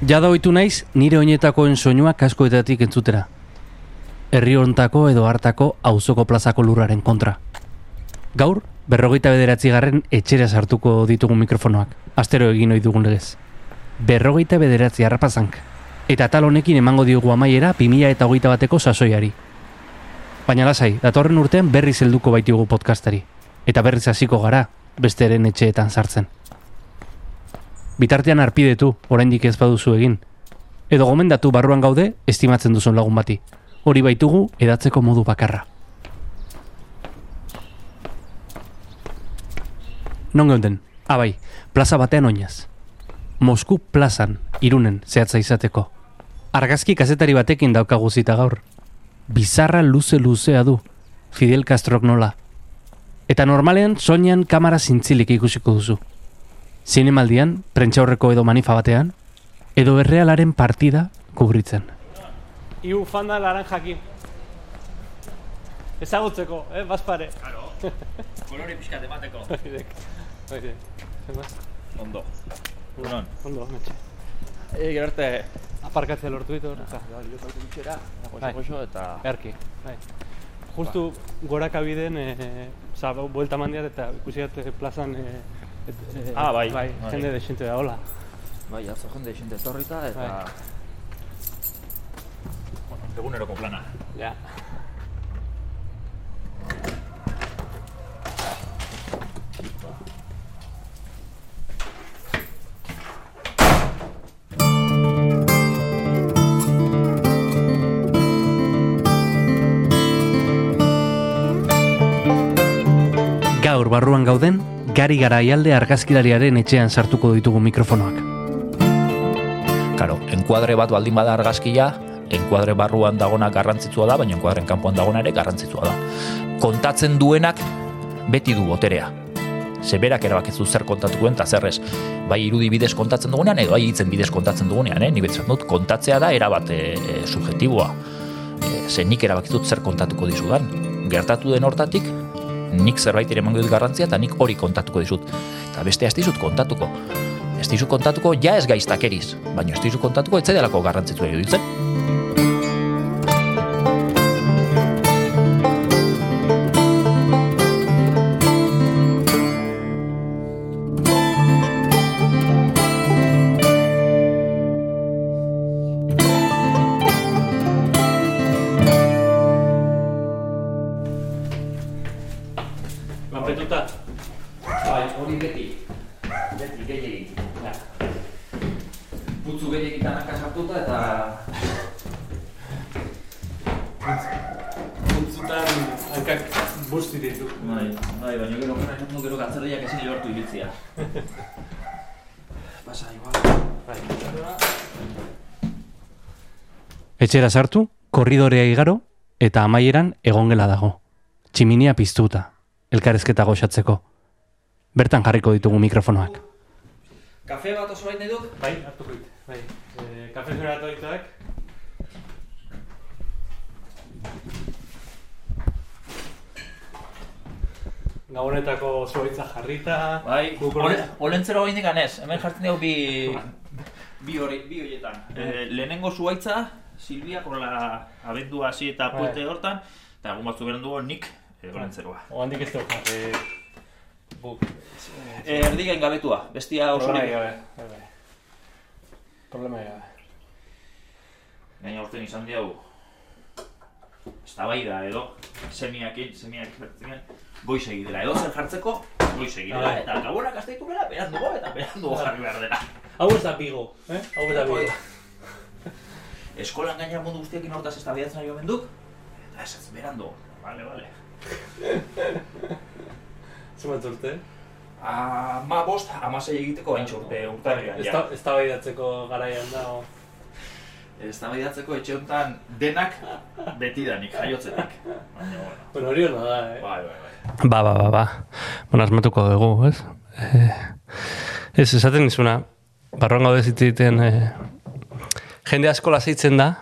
Jada oitu naiz nire oinetakoen soinua kaskoetatik entzutera. Herri hontako edo hartako auzoko plazako lurraren kontra. Gaur, berrogeita bederatzi garren etxera sartuko ditugu mikrofonoak. Astero egin ohi dugun legez. Berrogeita bederatzi harrapazank. Eta tal honekin emango diogu amaiera 2000 eta hogeita bateko sasoiari. Baina lasai, datorren urtean berriz helduko baitigu podcastari. Eta berriz hasiko gara, besteren etxeetan sartzen. Bitartean arpidetu, oraindik ez baduzu egin. Edo gomendatu barruan gaude, estimatzen duzun lagun bati. Hori baitugu edatzeko modu bakarra. Non geunden? Abai, plaza batean oinaz. Mosku plazan, irunen, zehatza izateko. Argazki kazetari batekin daukagu zita gaur. Bizarra luze luzea du, Fidel Castrok nola. Eta normalean soinean kamera zintzilik ikusiko duzu. Zinemaldian, prentxaurreko edo manifa batean, edo errealaren partida kubritzen. Iu fanda laranjakin. Ezagutzeko, eh, bazpare. Claro. Kolore pixkat emateko. Oide. Ondo. Unon. Ondo, metxe. E, gero arte. Aparkatzea lortu ditu. eta bitxera, Bai. goxo goxo eta... Erki. Bai. Justu goraka biden, eh, oza, buelta mandiat eta ikusi eh, plazan eh, Ah, bai, bai, bai. jende desente da, hola. Bai, atzo jende xente etorrita eta... Bai. Bueno, eguneroko plana. Ja. Gaur barruan gauden, gari garaialde argazkilariaren etxean sartuko ditugu mikrofonoak. Karo, enkuadre bat baldin bada argazkia, enkuadre barruan dagona garrantzitsua da, baina enkuadren kanpoan dagona ere garrantzitsua da. Kontatzen duenak beti du boterea. Zeberak erabakizu zer kontatuko eta zer ez. Bai irudi bidez kontatzen dugunean, edo bai hitzen bidez kontatzen dugunean, eh? Ni betzen dut, kontatzea da erabat e, e, subjetiboa. E, ze nik erabakizut zer kontatuko dizudan. Gertatu den hortatik, nik zerbait ere emango dut garrantzia eta nik hori kontatuko dizut. Eta beste ez dizut kontatuko. Ez dizut kontatuko ja ez gaiztakeriz, baina ez dizut kontatuko ez zaidalako garrantzitsua iruditzen. Etxera sartu, korridorea igaro, eta amaieran egongela dago. Tximinia piztuta, elkarrezketa goxatzeko. Bertan jarriko ditugu mikrofonoak. Kafe bat oso bain duk? Bai, hartuko dit. Bai. Eh, kafe generatoitak. Gabonetako zuaitza jarrita. Bai, ole, olentzero bain ez. Hemen jartzen dugu bi... Bi hori, bi horietan. Eh, lehenengo zuaitza, Silvia, la abendua hasi eta Bai. puente hortan, eta egun batzu beren dugu nik eh, olentzeroa. Oandik ez dugu jarri. Guk. Eh, erdi gain gabetua, bestia oso Problema nik. gabe. Bai, bai. Problema gabe. Gaina urten izan diau, eztabaida edo, semiakin, semiak jartzen goiz egidela. Edo zer jartzeko, goiz egidela. Bai. Eta gabonak azteitu bera, beran dugu eta beran dugu jarri behar dela. Hau ez da bigo, eh? Hau ez da bigo. Eskolan gaina mundu guztiekin hortaz ez da bidatzen ari duk, eta ez ez beran dugu. Vale, vale. Zumat urte. Ama bost, amasei egiteko hain urte urtarrian, Ez ez da baidatzeko garaian da. o. Ez da bidatzeko etxe honetan denak betidanik, jaiotzetik. Baina, bueno, hori hona da, eh? bai, bai, bai. Ba, ba, ba, ba. Bueno, asmatuko dugu, ez? Eh, ez, esaten dizuna, barruan gaude zitziten, eh, jende asko lasaitzen da,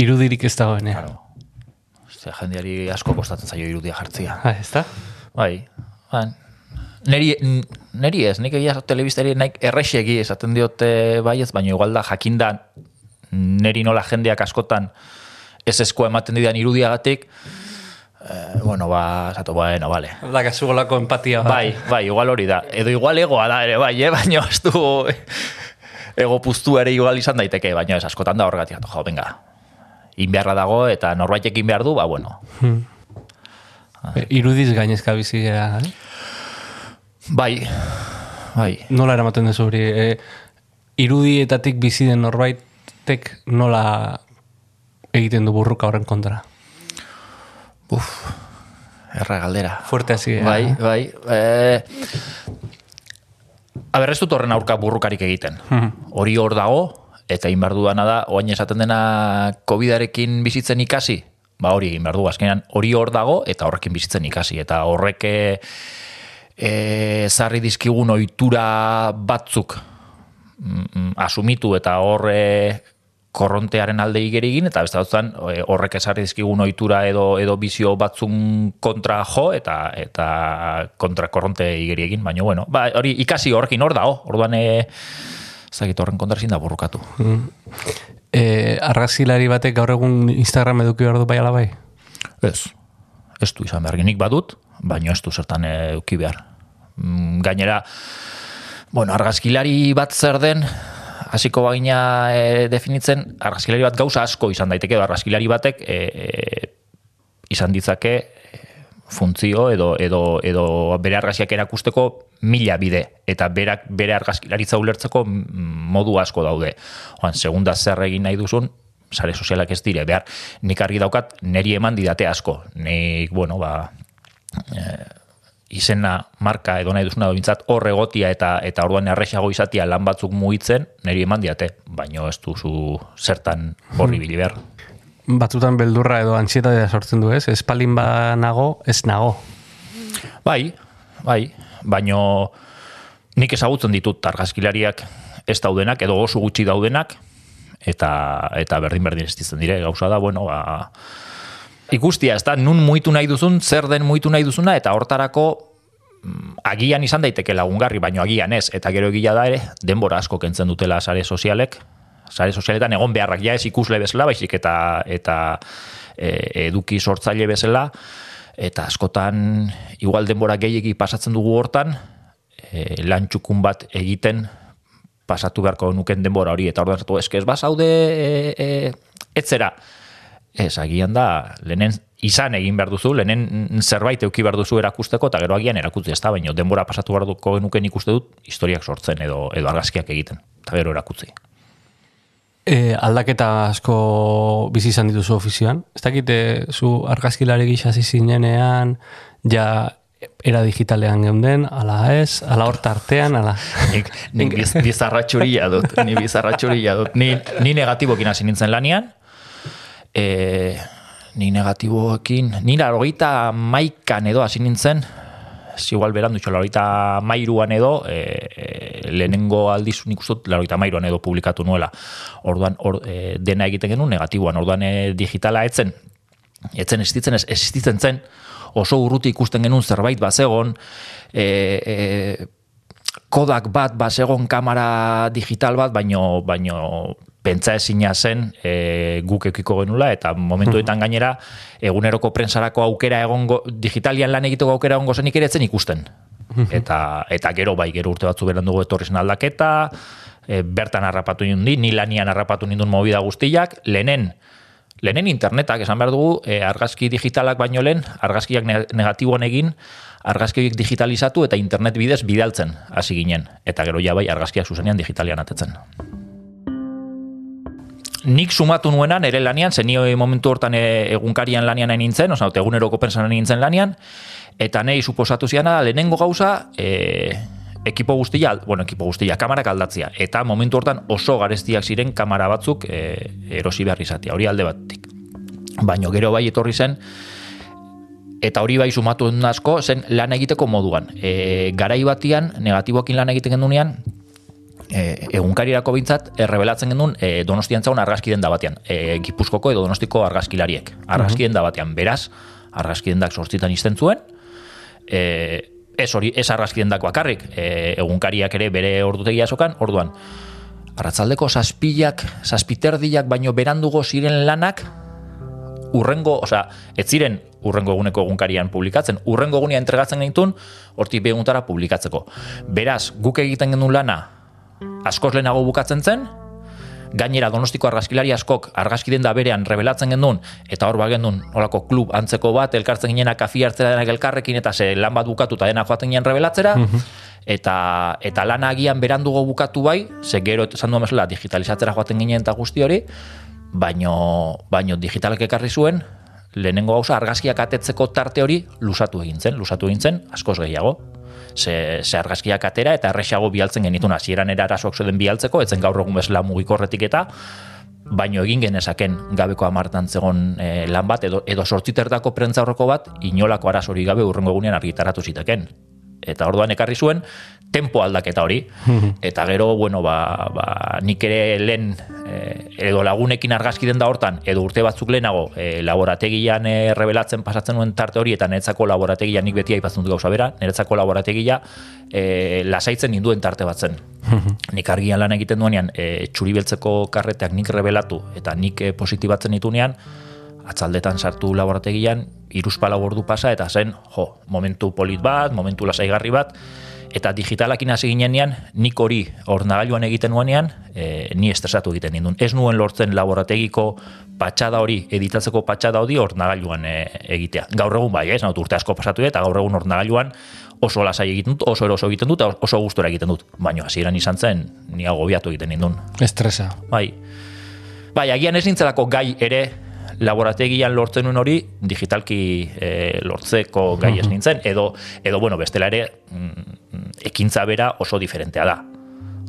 irudirik ez dagoenean. Claro. Ostia, jendeari asko kostatzen zaio irudia jartzia. Ah, ez da? Bai, ban, neri, neri ez, nik egia telebistari naik errexegi esaten diote baiez, baina igual da jakinda neri nola jendeak askotan ez eskoa ematen didan irudiagatik, eh, bueno, ba, zato, bueno, vale. Da, kasugolako empatia. ba. Bai, bai, igual hori da. Edo igual egoa da ere, bai, eh? baina ez du ego puztu ere igual izan daiteke, baina ez askotan da horregatik, jo, venga, inbeharra dago eta norbaitek behar du, ba, bueno. E, Irudiz gainezka bizi gara, eh? Bai, bai, Nola eramaten duzu hori? E, irudietatik bizi den norbaitek nola egiten du burruka horren kontra? uf, erra galdera. Fuerte hasi gara. Bai, bai. E, a ber, ez dut horren aurka burrukarik egiten. Hori hor dago, eta egin behar duana da, oain esaten dena COVID-arekin bizitzen ikasi, ba hori egin behar du, azkenean hori hor dago, eta horrekin bizitzen ikasi. Eta horrek e, e, zarri dizkigun ohitura batzuk mm, mm, asumitu eta horre korrontearen alde igerigin, eta beste e, horrek esarri dizkigun ohitura edo edo bizio batzun kontra jo eta eta kontra korronte igeri egin, baina bueno, ba, hori ikasi horrekin hor dago, orduan e, ez dakit horren kontra ezin da borrokatu. E, argazilari batek gaur egun Instagram eduki behar du bai ala bai? Ez, ez du izan behar nik badut, baina ez du zertan eduki behar. Mm, Gainera, bueno, argazkilari bat zer den, hasiko bagina e, definitzen, argazkilari bat gauza asko izan daiteke, argazkilari batek e, e, izan ditzake e, funtzio edo, edo, edo bere argazkiak erakusteko mila bide, eta berak, bere argazkilaritza ulertzeko modu asko daude. Oan, segunda zer egin nahi duzun, sare sozialak ez dire, behar, nik argi daukat, neri eman didate asko. Nik, bueno, ba, izena, marka edo nahi duzuna bintzat hor egotia eta eta orduan erresago izatia lan batzuk mugitzen, niri eman diate, baino ez duzu zertan horri bili behar. Batzutan beldurra edo antsietatea sortzen du ez? Espalin ba nago, ez nago. Bai, bai, baino nik ezagutzen ditut argazkilariak ez daudenak, edo oso gutxi daudenak, eta eta berdin berdin ez ditzen dire, gauza da, bueno, ba, ikustia, ez da, nun muitu nahi duzun, zer den muitu nahi duzuna, eta hortarako mm, agian izan daiteke lagungarri, baino agian ez, eta gero egia da ere, denbora asko kentzen dutela sare sozialek, sare sozialetan egon beharrak ja ez ikusle bezala, baizik eta eta e, eduki sortzaile bezala, eta askotan igual denbora gehiegi pasatzen dugu hortan, e, lan txukun bat egiten pasatu beharko nuken denbora hori, eta orduan zatu, eske ez bazaude e, e, etzera, Ez, agian da, lehenen izan egin behar duzu, lehenen zerbait euki behar duzu erakusteko, eta gero agian erakutzi ez da, baina denbora pasatu behar duko genuken ikuste dut, historiak sortzen edo, edo argazkiak egiten, eta gero erakutzi. E, aldaketa asko bizi izan dituzu ofizioan. Ez dakit, e, zu argazkilari gisa zinenean, ja era digitalean geunden, ala ez, ala hor tartean, ala... Nik, nik biz, bizarratxuria dut, ni bizarratxuria dut. Ni, ni negatibokin hasi nintzen lanian, e, ni negatiboekin, ni larogeita maikan edo hasi nintzen, igual berandu txo, larogeita mairuan edo, e, e, lehenengo aldiz nik uste dut, larogeita mairuan edo publikatu nuela. Orduan, or, e, dena egiten genuen negatiboan, orduan e, digitala etzen, etzen existitzen, ez existitzen zen, oso urruti ikusten genuen zerbait bazegon, e, e, kodak bat bazegon kamera digital bat, baino, baino pentsa ezina zen e, guk eukiko genula, eta momentuetan gainera eguneroko prensarako aukera egongo, digitalian lan egiteko aukera egongo zenik ere etzen ikusten. Eta, eta gero bai, gero urte batzu beran dugu etorri zen aldaketa, e, bertan harrapatu nindun, ni lanian harrapatu nindun movida guztiak, lehenen, lehenen internetak, esan behar dugu, e, argazki digitalak baino lehen, argazkiak ne- negatiboan egin, argazki horiek digitalizatu eta internet bidez bidaltzen hasi ginen. Eta gero ja bai, argazkiak zuzenean digitalian atetzen. Nik sumatu nuena nire lanian, zen ni momentu hortan e, egunkarian lanian nahi nintzen, oza, eguneroko pensan nahi nintzen lanian, eta nahi suposatu ziana da, lehenengo gauza, e, ekipo guztia, bueno, ekipo guztia, kamarak aldatzia. Eta momentu hortan oso garestiak ziren kamera batzuk e, erosi behar izatea, hori alde batik. Baino gero bai etorri zen, eta hori bai sumatu asko, zen lan egiteko moduan. E, garai batian, negatiboekin lan egiten gendunean, e, egunkarirako bintzat, errebelatzen genuen e, donostian zaun argazki denda batean. E, Gipuzkoko edo donostiko argazkilariek. Argazki denda batean. Beraz, argazki dendak sortzitan izten zuen, e, ez hori, ez argazki dendak bakarrik, e, egunkariak ere bere ordutegia sokan, orduan, arratzaldeko zazpilak, zazpiterdiak baino berandugo ziren lanak, urrengo, osea, ez ziren urrengo eguneko egunkarian publikatzen, urrengo egunia entregatzen genitun, hortik beguntara publikatzeko. Beraz, guk egiten genuen lana, askoz lehenago bukatzen zen, gainera donostiko argazkilari askok argazki denda berean rebelatzen genuen, eta hor bagendun olako klub antzeko bat, elkartzen ginena kafi hartzera denak elkarrekin, eta ze lan bat bukatu eta dena joaten ginen rebelatzera, eta, eta lan agian berandugo bukatu bai, ze gero esan duen mesela digitalizatzera joaten ginen eta guzti hori, baino, baino digitalek ekarri zuen, lehenengo gauza argazkiak atetzeko tarte hori lusatu egin zen, lusatu egin zen, askoz gehiago. Ze, ze argazkiak atera eta erresago bialtzen genitun hasieran era arazoak zuden bialtzeko, etzen gaur egun bezala mugikorretik eta baino egin genezaken gabeko amartan zegon e, lan bat, edo, edo sortzitertako prentza horreko bat, inolako arazori gabe urrengo egunean argitaratu ziteken. Eta orduan ekarri zuen, tempo aldaketa hori. Eta gero, bueno, ba, ba, nik ere lehen eh, edo lagunekin argazki den da hortan, edo urte batzuk lehenago eh, laborategian eh, revelatzen pasatzen nuen tarte hori, eta niretzako laborategia nik beti aipatzen dut gauza bera, niretzako laborategia eh, lasaitzen ninduen tarte batzen. nik argian lan egiten duenean, eh, txuri beltzeko karreteak nik revelatu, eta nik eh, positibatzen ditunean, atzaldetan sartu laborategian, iruzpalau ordu pasa, eta zen, jo, momentu polit bat, momentu lasaigarri bat, eta digitalakin hasi ginenean, nik hori ornagailuan egiten nuenean, e, ni estresatu egiten nindun. Ez nuen lortzen laborategiko patxada hori, editatzeko patxada hori ornagailuan e, egitea. Gaur egun bai, ez, naut urte asko pasatu eta gaur egun ornagailuan oso lasai egiten dut, oso eroso egiten dut, oso gustora egiten dut. Baina hasieran izan zen, ni agobiatu egiten nindun. Estresa. Bai. Bai, agian ez nintzelako gai ere laborategian lortzen nuen hori digitalki e, lortzeko gai ez nintzen, edo, edo bueno, bestela ere mm, ekintza bera oso diferentea da.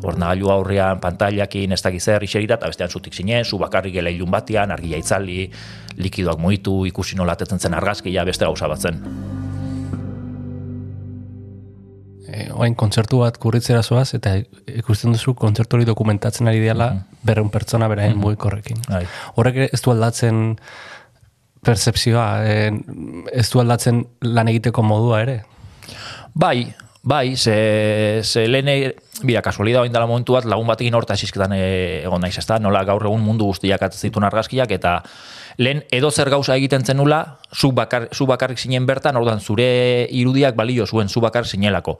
Ornagailu aurrean pantailakin ez dakiz zer iserita, eta bestean zutik zinen, zu bakarrik gela ilun batean, argia itzali, likidoak muitu, ikusi nola atetzen zen argazkia, beste gauza bat zen. Oain kontzertu bat kurritzera zoaz, eta ikusten duzu kontzertu hori dokumentatzen ari dela berreun pertsona beraien mugikorrekin. Bai. Horrek ez du aldatzen percepzioa, e, ez du aldatzen lan egiteko modua ere. Bai, bai, ze, ze lehen, e- bira, kasualida bain dela momentu bat, lagun batekin horta esizketan e, egon naiz, ezta? Nola gaur egun mundu guztiak atzen zituen argazkiak, eta lehen edo zer gauza egiten zenula, zu, bakar, zu bakarrik zinen bertan, orduan zure irudiak balio zuen zu bakarrik zinelako.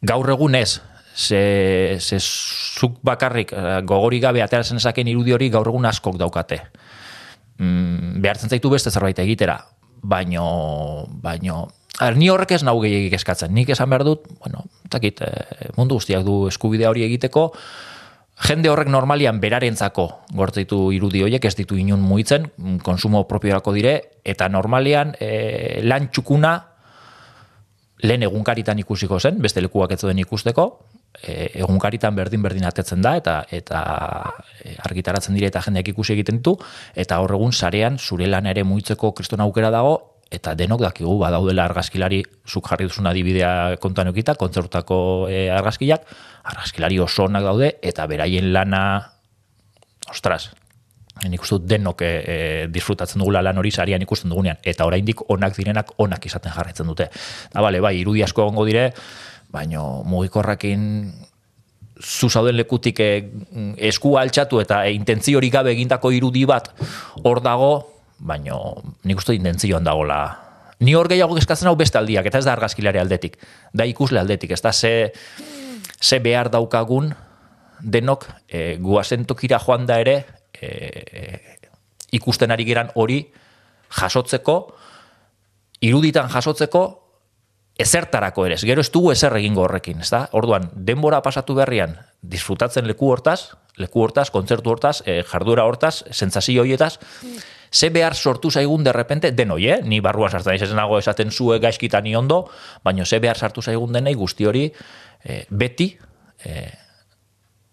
Gaur egun ez, ze, ze zuk bakarrik eh, gogori gabe ateratzen esaken irudi hori gaur egun askok daukate. Mm, behartzen zaitu beste zerbait egitera, baino, baino, Er, ni horrek ez nau gehiagik eskatzen. Nik esan behar dut, bueno, takit, mundu guztiak du eskubidea hori egiteko, jende horrek normalian berarentzako gortzeitu irudi horiek ez ditu inun muitzen, konsumo propiorako dire, eta normalian e, lan txukuna lehen egunkaritan ikusiko zen, beste lekuak ez den ikusteko, e, egunkaritan berdin berdin atetzen da eta eta e, argitaratzen dire eta jendeak ikusi egiten ditu eta hor egun sarean zure lana ere muitzeko kriston aukera dago eta denok dakigu badaudela argazkilari zuk jarri duzun adibidea kontan eukita, kontzertutako e, argazkiak, argazkilari oso onak daude eta beraien lana ostras, nik uste denok e, e, disfrutatzen dugula lan hori sarian ikusten dugunean, eta oraindik onak direnak onak izaten jarraitzen dute. Da, bale, bai, irudi asko egongo dire, baino mugikorrakin zu zauden lekutik e, eskua altxatu eta e, intentzio hori gabe egindako irudi bat hor dago, baino nik uste intentzioan dagola. Ni hor gehiago eskatzen hau beste aldiak, eta ez da argazkilare aldetik, da ikusle aldetik, ez da ze, ze behar daukagun denok e, guazen tokira joan da ere e, ikusten ari geran hori jasotzeko, iruditan jasotzeko, ezertarako ere, gero ez dugu ezer egingo horrekin, ez da? Orduan, denbora pasatu berrian, disfrutatzen leku hortaz, leku hortaz, kontzertu hortaz, e, jarduera hortaz, sentsazio horietaz, ze behar sortu zaigun derrepente, denoi, eh? Ni barruan sartzen naiz nago esaten zue gaizkita ni ondo, baino ze behar sartu zaigun denei guzti hori e, beti e,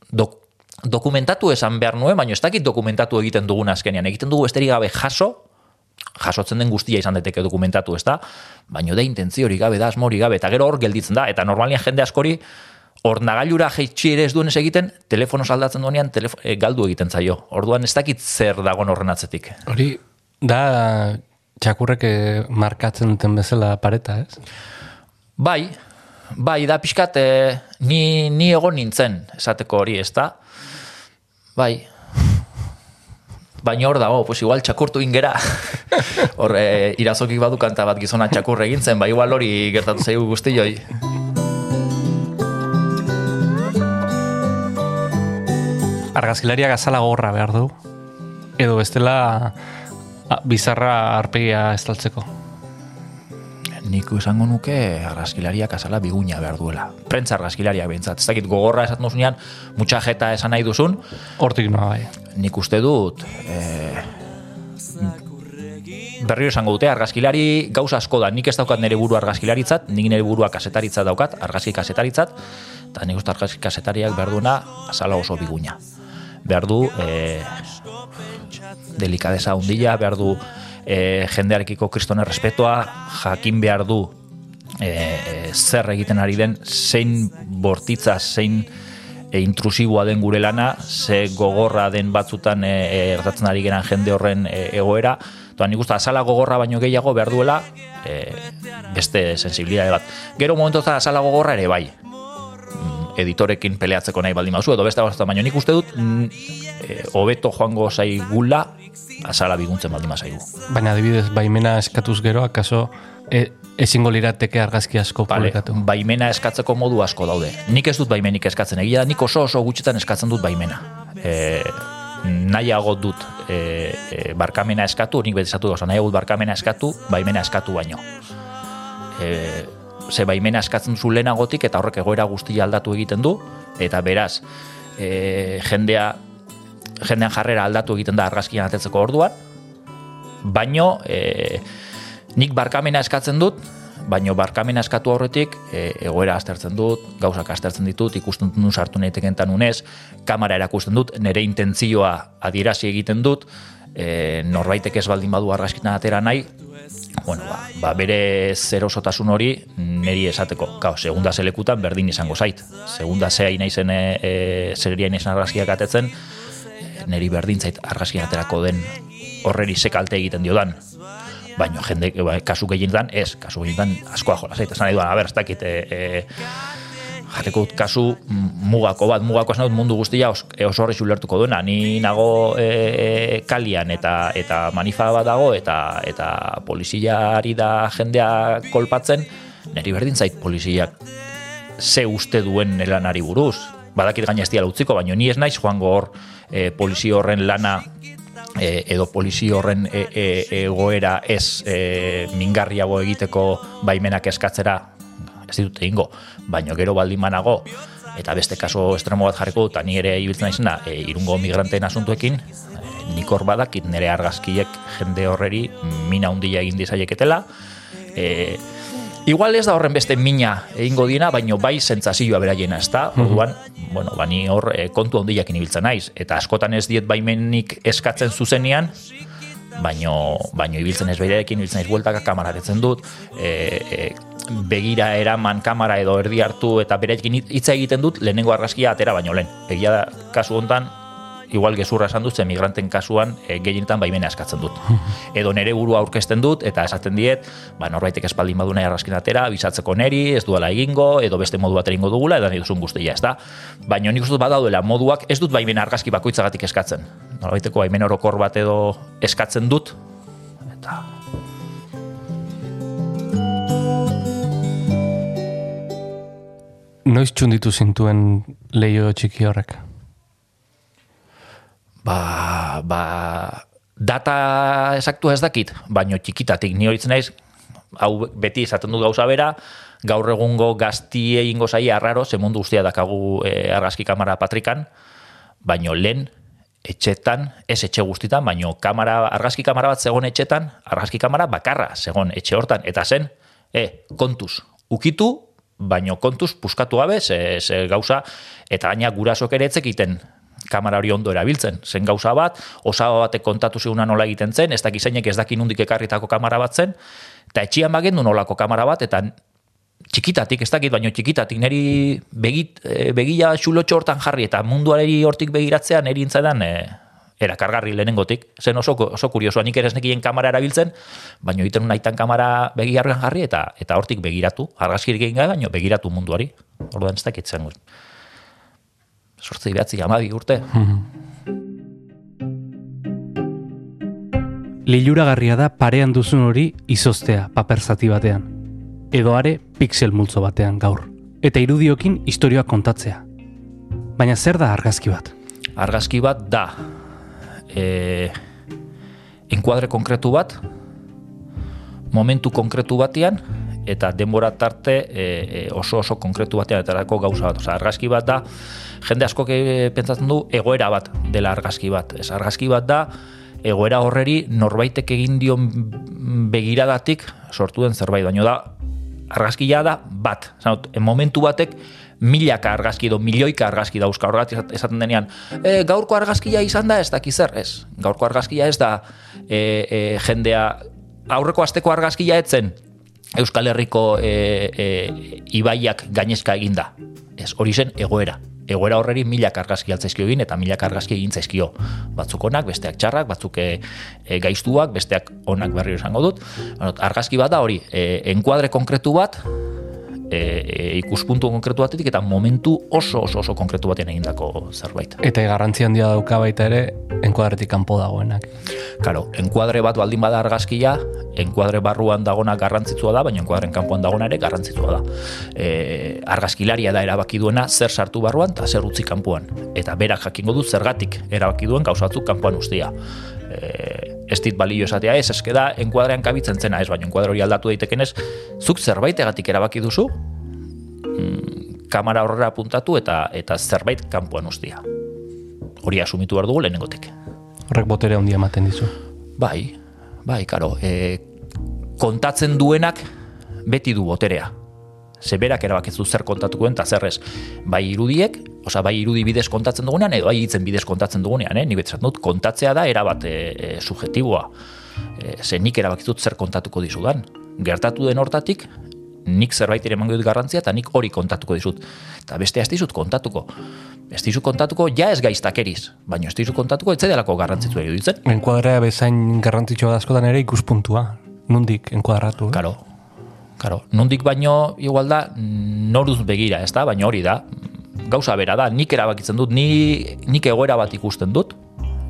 dok, dokumentatu esan behar nuen, baino ez dakit dokumentatu egiten dugun azkenean. Egiten dugu besterik gabe jaso, jasotzen den guztia izan deteke dokumentatu, ez da? Baino da intentzio hori gabe, da asmori gabe, eta gero hor gelditzen da, eta normalian jende askori ornagailura jaitsi ere ez duen ez egiten, telefono saldatzen duenean telefo, e, galdu egiten zaio. Orduan ez dakit zer dagon horren atzetik. Hori, da txakurrek eh, markatzen duten bezala pareta, ez? Bai, bai, da pixkat, e, ni, ni egon nintzen, esateko hori, ez da? Bai, Baina hor dago, pues igual txakurtu ingera. hor, e, irazokik badu kanta bat gizona txakur egintzen, ba igual hori gertatu zaigu guztioi. Argazkilariak azala gorra behar du. Edo bestela bizarra arpegia estaltzeko. Nik esango nuke argazkilariak azala biguña behar duela. Prentza argazkilariak behintzat. Ez dakit gogorra esaten duzunean, mutxajeta esan nahi duzun, Hortik noa bai. nik uste dut e, berriro esango dute argazkilari gauza asko da nik ez daukat nire buru argazkilaritzat nik nire burua kasetaritzat daukat argazki kasetaritzat eta nik uste argazki kasetariak behar duena azala oso biguña behar du e, delikadeza hundila behar du e, jendearekiko kristone respetoa jakin behar du e, e, zer egiten ari den zein bortitza zein e, intrusiboa den gure lana, ze gogorra den batzutan e, e, gertatzen ari geran jende horren e, egoera, Eta nik uste azala gogorra baino gehiago behar duela e, beste sensibilitate bat. Gero momentu azala gogorra ere bai. Editorekin peleatzeko nahi baldin mauzu, edo beste gauzatzen, baina nik uste dut mm, e, hobeto joango zaigula azala biguntzen baldin mazaigu. Baina adibidez, baimena eskatuz gero, akaso e, ezingo lirateke argazki asko Vale, publikatu. baimena eskatzeko modu asko daude. Nik ez dut baimenik eskatzen, egia nik oso oso gutxitan eskatzen dut baimena. E, nahiago dut e, e, barkamena eskatu, nik beti esatu gauza, nahiago dut barkamena eskatu, baimena eskatu baino. E, ze baimena eskatzen zu lehenagotik eta horrek egoera guztia aldatu egiten du, eta beraz, e, jendea jendean jarrera aldatu egiten da argazkian atetzeko orduan, baino e, nik barkamena eskatzen dut, baino barkamena eskatu horretik e, egoera aztertzen dut, gauzak aztertzen ditut, ikusten dut sartu nahi unez, kamera erakusten dut, nire intentzioa adierazi egiten dut, e, norbaitek ez baldin badu argazkitan atera nahi, bueno, ba, ba bere zer osotasun hori niri esateko. Gau, segunda zelekutan berdin izango zait. Segunda zea inaizen e, e, zeria inaizen argazkiak atetzen, e, niri berdin zait argazkiak aterako den horreri sekalte egiten diodan. Baina jende, ba, kasu gehienetan, ez, kasu gehienetan askoa jola zait. Esan nahi duan, ber, ez dakit, e, e, jarriko kasu mugako bat, mugako esan dut mundu guztia os, e, oso horri ulertuko duena. Ni nago e, e, kalian eta eta manifa bat dago eta eta poliziari da jendea kolpatzen, niri berdin zait poliziak ze uste duen lanari buruz. Badakit gaina ez diala utziko, baina ni ez naiz joango hor e, polizi horren lana e, edo polizi horren e, e, egoera ez e, mingarriago egiteko baimenak eskatzera ez ditut egingo, baino gero baldin banago eta beste kaso estremo bat jarriko eta ni ere ibiltzen naizena e, irungo migranteen asuntuekin, e, nik hor badakit nire argazkiek jende horreri mina handia egin dizaieketela, e, Igual ez da horren beste mina egingo diena, baino bai sentsazioa beraiena, ez da? Orduan, bueno, bani hor e, kontu handiakin ibiltzen naiz. Eta askotan ez diet baimenik eskatzen zuzenean, baino, baino ibiltzen ez beirekin, ibiltzen ez bueltaka kamararetzen dut, e, e, begira eraman kamera edo erdi hartu eta berekin hitza egiten dut lehenengo argazkia atera baino lehen. Egia da, kasu hontan igual gezurra esan dut, ze migranten kasuan e, gehienetan baimena eskatzen dut. Edo nere burua aurkezten dut, eta esaten diet, ba, norbaitek espaldin badu nahi argazkin atera, bizatzeko neri, ez duela egingo, edo beste modu bat egingo dugula, edo nahi duzun guztia, ez da? Baina nik uste dut badaudela moduak, ez dut baimena argazki bakoitzagatik eskatzen. Norbaiteko baimen orokor bat edo eskatzen dut, Noiz txunditu zintuen leio txiki horrek? ba, ba, data esaktua ez dakit, baino txikitatik ni horitzen naiz, hau beti esaten dut gauza bera, gaur egungo gazti egingo zaia arraro, ze mundu guztia dakagu e, argazki kamera patrikan, baino lehen, etxetan, ez etxe guztitan, baino kamera, argazki kamera bat zegon etxetan, argazki kamera bakarra zegon etxe hortan, eta zen, e, kontuz, ukitu, baino kontuz puskatu gabe, ze, ze gauza, eta gaina gurasok ere etzekiten kamera hori ondo erabiltzen. Zen gauza bat, osaba batek kontatu ziguna nola egiten zen, ez dakizainek ez dakin nundik ekarritako kamera bat zen, eta etxian bagendu nolako kamera bat, eta txikitatik, ez dakit, baino txikitatik, niri begit, e, begia xulotxo hortan jarri, eta munduari hortik begiratzea niri intzaidan e, erakargarri lehenengotik, zen oso, oso kuriosoa, nik ere ez nekien kamera erabiltzen, baina egiten naitan kamera begiarrean jarri eta eta hortik begiratu, argazkirik egin gabe, baina begiratu munduari. Orduan ez dakit zen. Sortzi behatzi amabi urte. Liluragarria da parean duzun hori izostea paper zati batean. Edo are pixel multzo batean gaur. Eta irudiokin istorioa kontatzea. Baina zer da argazki bat? Argazki bat da e, enkuadre konkretu bat, momentu konkretu batean, eta denbora tarte e, e, oso oso konkretu batean etarako gauza bat. Osa, argazki bat da, jende asko pentsatzen du egoera bat dela argazki bat. Ez argazki bat da, egoera horreri norbaitek egin dion begiradatik sortu den zerbait, baino da argazkia da bat. Zanot, momentu batek milaka argazki edo milioika argazki dauzka. Horregat esaten denean e, gaurko argazkia izan da? Ez daki zer ez. Gaurko argazkia ez da e, e, jendea aurreko asteko argazkia etzen Euskal Herriko e, e, ibaiak gainezka eginda ez hori zen egoera. Egoera horreri milak argazki altzaizkio egin eta milak argazki egin zaizkio. Batzuk onak, besteak txarrak, batzuk e, e, gaiztuak, besteak onak berri izango dut. Argazki bat da hori, e, enkuadre konkretu bat, e, e, ikuspuntu konkretu batetik eta momentu oso oso oso konkretu batean egindako zerbait. Eta garrantzi handia dauka baita ere enkuadretik kanpo dagoenak. Claro, enkuadre bat baldin bada argazkia, enkuadre barruan dagona garrantzitsua da, baina enkuadren kanpoan dagona ere garrantzitsua da. E, argazkilaria da erabaki duena zer sartu barruan eta zer utzi kanpoan. Eta berak jakingo du zergatik erabaki duen gauzatzuk kanpoan ustia. E, ez dit balio esatea ez, eske da enkuadrean kabitzen zena ez, baina enkuadre hori aldatu daitekenez, zuk zerbaitegatik erabaki duzu, mm, kamera horrela apuntatu eta eta zerbait kanpoan ustia. Hori asumitu behar dugu lehenengotik. Horrek botere handia ematen dizu. Bai, bai, karo, e, kontatzen duenak beti du boterea. Zeberak erabakizu zer kontatuko eta zer ez. Bai irudiek, osa bai irudi bidez kontatzen dugunean, edo bai hitzen bidez kontatzen dugunean, eh? nik dut, kontatzea da erabat e, e, subjetiboa. E, ze nik erabakizut zer kontatuko dizudan. Gertatu den hortatik, nik zerbait ere emango dut garrantzia eta nik hori kontatuko dizut. Eta beste ez dizut kontatuko. Ez dizut kontatuko ja ez gaiztakeriz, baina ez dizut kontatuko ez delako garrantzitu egin ditzen. Enkuadrea bezain garrantzitsua da askotan ere ikuspuntua. Nundik enkuadratu. Eh? Karo, karo. Nundik baino igual da noruz begira, ez da? Baina hori da. Gauza bera da, nik erabakitzen dut, ni, nik egoera bat ikusten dut,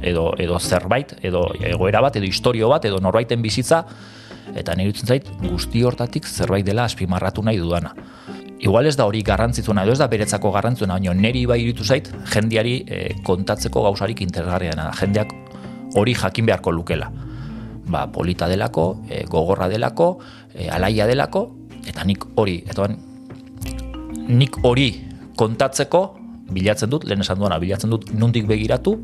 edo, edo zerbait, edo egoera bat, edo historio bat, edo norbaiten bizitza, eta nire zait guzti hortatik zerbait dela azpimarratu nahi dudana. Igual ez da hori garrantzitsuna edo ez da beretzako garrantzitsuna, baina niri bai iritu zait jendiari e, kontatzeko gauzarik interesgarriana da. Jendeak hori jakin beharko lukela. Ba, polita delako, e, gogorra delako, e, alaia delako, eta nik hori, eta nik hori kontatzeko bilatzen dut, lehen esan duana, bilatzen dut nundik begiratu,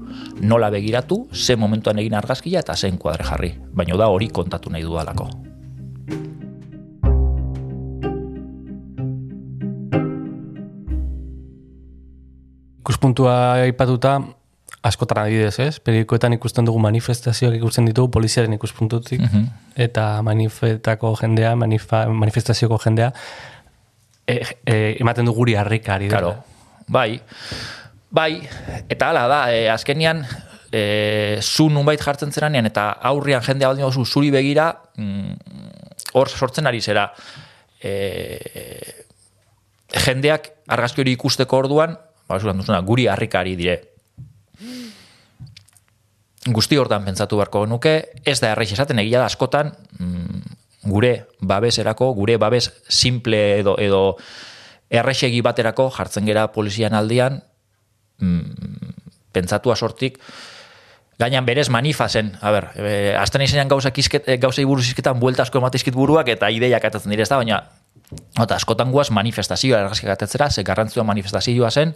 nola begiratu, ze momentuan egin argazkia eta zen kuadre jarri. Baina da hori kontatu nahi dudalako. Ikuspuntua aipatuta, askotan adibidez, ez? Periodikoetan ikusten dugu manifestazioak ikusten ditugu poliziaren ikuspuntutik, Mhm. eta manifetako jendea, manifa, manifestazioko jendea, ematen du guri harrikari. Claro. Bai, bai, eta hala da, e, azkenian, e, zu nunbait jartzen zeranean, eta aurrian jendea baldin oso zuri begira, mm, hor sortzen ari zera, e, jendeak argazki hori ikusteko orduan, ba, duzuna, guri harrikari dire. Guzti hortan pentsatu beharko nuke, ez da erreix esaten egia da askotan, mm, gure babeserako, gure babes simple edo, edo errexegi baterako jartzen gera polizian aldian, mm, pentsatua sortik, gainan berez manifazen, a ber, e, azten izenean gauza, izket, e, gauza buruz izketan buelta asko ematizkit buruak eta ideiak atatzen dire ez baina Ota, askotan guaz manifestazioa ergazkiak atatzera, ze garrantzua manifestazioa zen,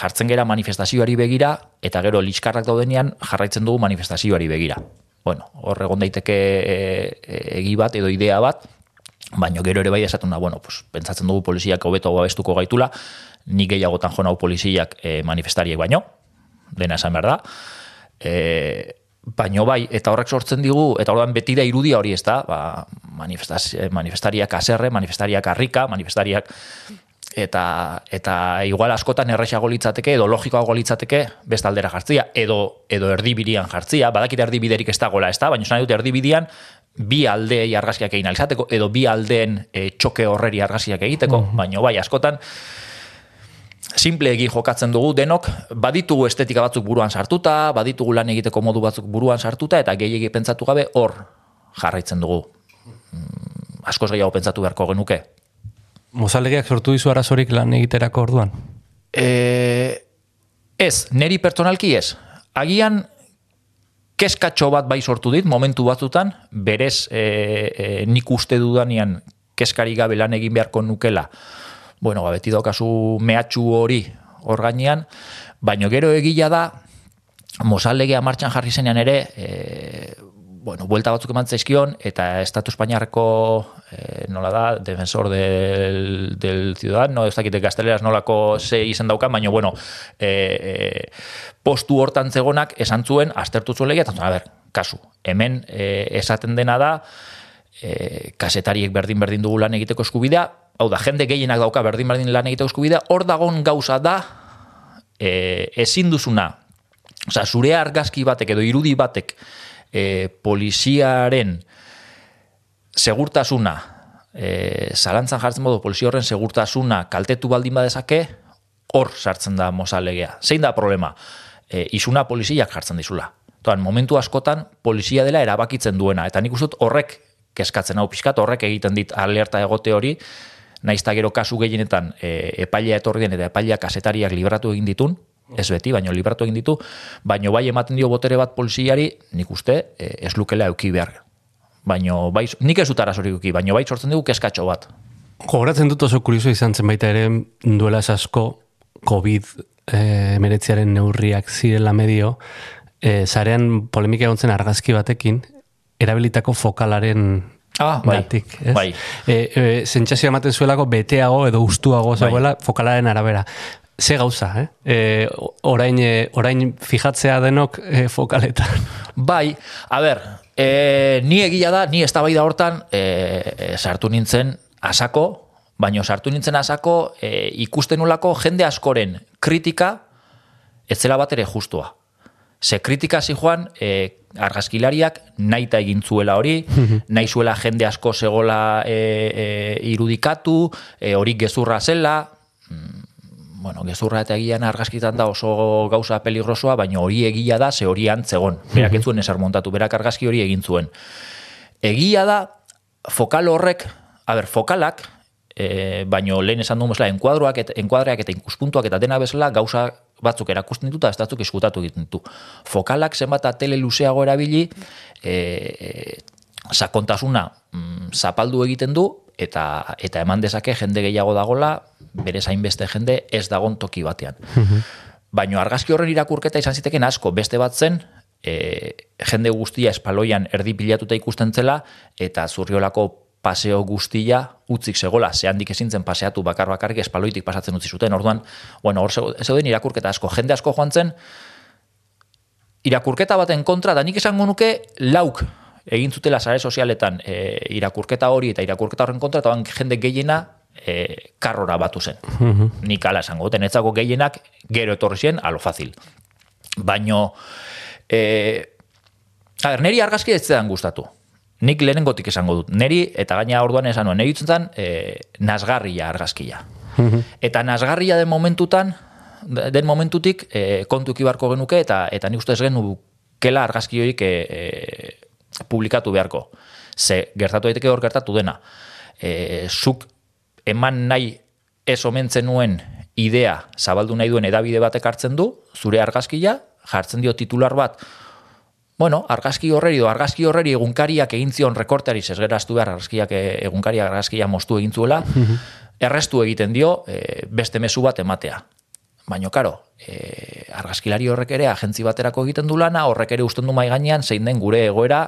jartzen gera manifestazioari begira, eta gero litxkarrak daudenean jarraitzen dugu manifestazioari begira. Bueno, hor egon daiteke e, e, egi bat edo idea bat, baina gero ere bai esaten da, bueno, pues, pentsatzen dugu poliziak hobeto babestuko gaitula, nik gehiagotan jo nau poliziak e, manifestariek baino, dena esan behar da. E, baino bai, eta horrek sortzen digu, eta orduan beti da irudia hori ez da, ba, manifestariak aserre, manifestariak harrika, manifestariak eta eta igual askotan erresago litzateke edo logikoago litzateke beste aldera jartzia edo edo erdibidean jartzia. Badakit erdibiderik ez dagoela ez da baina esan dut erdibidean bi aldeei argazkiak egin alizateko edo bi aldeen e, txoke horreri argazkiak egiteko. Baina bai askotan simpleegi jokatzen dugu denok baditugu estetika batzuk buruan sartuta baditugu lan egiteko modu batzuk buruan sartuta eta gehiegi pentsatu gabe hor jarraitzen dugu. Mm, askoz gehiago pentsatu beharko genuke Mozalegeak sortu dizu arazorik lan egiterako orduan? E, ez, neri pertsonalki ez. Agian keskatxo bat bai sortu dit, momentu batzutan, berez e, e, nik uste dudanean keskari gabe lan egin beharko nukela. Bueno, ba, beti daukazu mehatxu hori hor gainean, baino gero egila da, Mosalegea martxan jarri zenean ere, e, bueno, buelta batzuk eman zaizkion, eta Estatu Espainiarreko, eh, nola da, defensor del, del ciudadano, ez dakite gazteleraz nolako ze izan daukan, baina, bueno, eh, eh, postu hortan zegonak esan zuen, aztertu zuen legia, eta zuen, a ber, kasu, hemen eh, esaten dena da, eh, kasetariek berdin-berdin dugu lan egiteko eskubidea, hau da, jende gehienak dauka berdin-berdin lan egiteko eskubidea, hor dagon gauza da, eh, ezin duzuna, Osa, zure argazki batek edo irudi batek e, poliziaren segurtasuna, e, zalantzan jartzen modu, polizia horren segurtasuna kaltetu baldin badezake, hor sartzen da mozalegea. Zein da problema? E, izuna poliziak jartzen dizula. Toan, momentu askotan, polizia dela erabakitzen duena. Eta nik uste dut horrek keskatzen hau pixkat, horrek egiten dit alerta egote hori, naizta gero kasu gehienetan e, epailea etorri den eta epailea kasetariak libratu egin ditun, ez beti, baino libratu egin ditu, baino bai ematen dio botere bat poliziari, nik uste, e, ez lukela euki behar. Baino, bai, nik ez dut arazorik euki, baino bai sortzen dugu keskatxo bat. Gogoratzen dut oso kurioso izan zen baita ere duela asko COVID e, meretziaren neurriak zirela medio, e, zarean polemika egon zen argazki batekin, erabilitako fokalaren Ah, bai, gatik, ez? bai. E, e, ematen zuelako beteago edo ustuago zegoela fokalaren arabera. Ze gauza, eh? E, orain, e, orain fijatzea denok e, fokaletan. Bai, a ber, e, ni egia da, ni eztabaida hortan e, e, sartu nintzen asako, baino sartu nintzen asako e, ikusten nulako jende askoren kritika ez zela bat ere justua. Ze kritika joan e, argazkilariak naita egin zuela hori, nahi zuela jende asko segola e, e, irudikatu, e, hori gezurra zela, bueno, gezurra eta egian argazkitan da oso gauza peligrosoa, baina hori egia da, ze hori antzegon. Berak ez zuen esar montatu, berak argazki hori egin zuen. Egia da, fokal horrek, a ber, fokalak, e, baino lehen esan dugu bezala, enkuadroak eta, enkuadreak eta ikuspuntuak eta dena bezala gauza batzuk erakusten ditu eta ez batzuk eskutatu egiten ditu. Fokalak zenbat tele luzeago erabili, e, e, sakontasuna mm, zapaldu egiten du, eta eta eman dezake jende gehiago dagola, bere zainbeste jende ez dagon toki batean. Baino argazki horren irakurketa izan ziteken asko, beste bat zen, e, jende guztia espaloian erdi pilatuta ikusten zela, eta zurriolako paseo guztia utzik segola, ze handik ezin zen paseatu bakar bakarrik espaloitik pasatzen utzi zuten. Orduan, bueno, hor zeu- zeuden irakurketa asko, jende asko joan zen irakurketa baten kontra, da nik esango nuke lauk egin zutela sare sozialetan e, irakurketa hori eta irakurketa horren kontra, eta jende gehiena e, karrora batu zen. Nik ala esango duten, etzako gehienak gero etorri ziren, alo fazil. Baino, e, a ber, neri argazki ez zedan gustatu. Nik lehenengotik esango dut. Neri, eta gaina orduan esan nuen, neri zen e, nasgarria argazkia. Eta nasgarria den momentutan, den momentutik e, kontu ikibarko genuke eta eta nik uste ez genukela argazki horiek e, e, publikatu beharko. Ze gertatu daiteke hor gertatu dena. E, zuk eman nahi ez omentzen nuen idea zabaldu nahi duen edabide batek hartzen du, zure argazkia, jartzen dio titular bat, Bueno, argazki horreri edo argazki horreri egunkariak egin zion rekortari sesgeraztu behar argazkiak e, egunkariak argazkia moztu egin zuela, errestu egiten dio e, beste mezu bat ematea. Baina, karo, e, argazkilari horrek ere agentzi baterako egiten du lana, horrek ere usten du mai gainean zein den gure egoera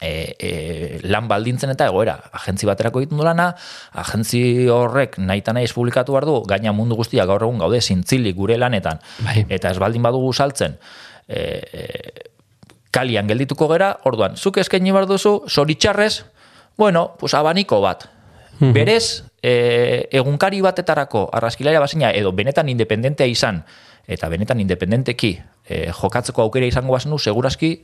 e, e, lan baldintzen eta egoera. Agentzi baterako egiten du lana, agentzi horrek nahi eta nahi publikatu behar du, gaina mundu guztia gaur egun gaude zintzilik gure lanetan, Bai. eta ez baldin badugu saltzen, e, e, kalian geldituko gera, orduan, zuk eskaini behar duzu, zoritxarrez, bueno, pues abaniko bat. Berez, e, egunkari batetarako argazkilaria bazina, edo benetan independentea izan, eta benetan independenteki e, jokatzeko aukera izango bazenu, segurazki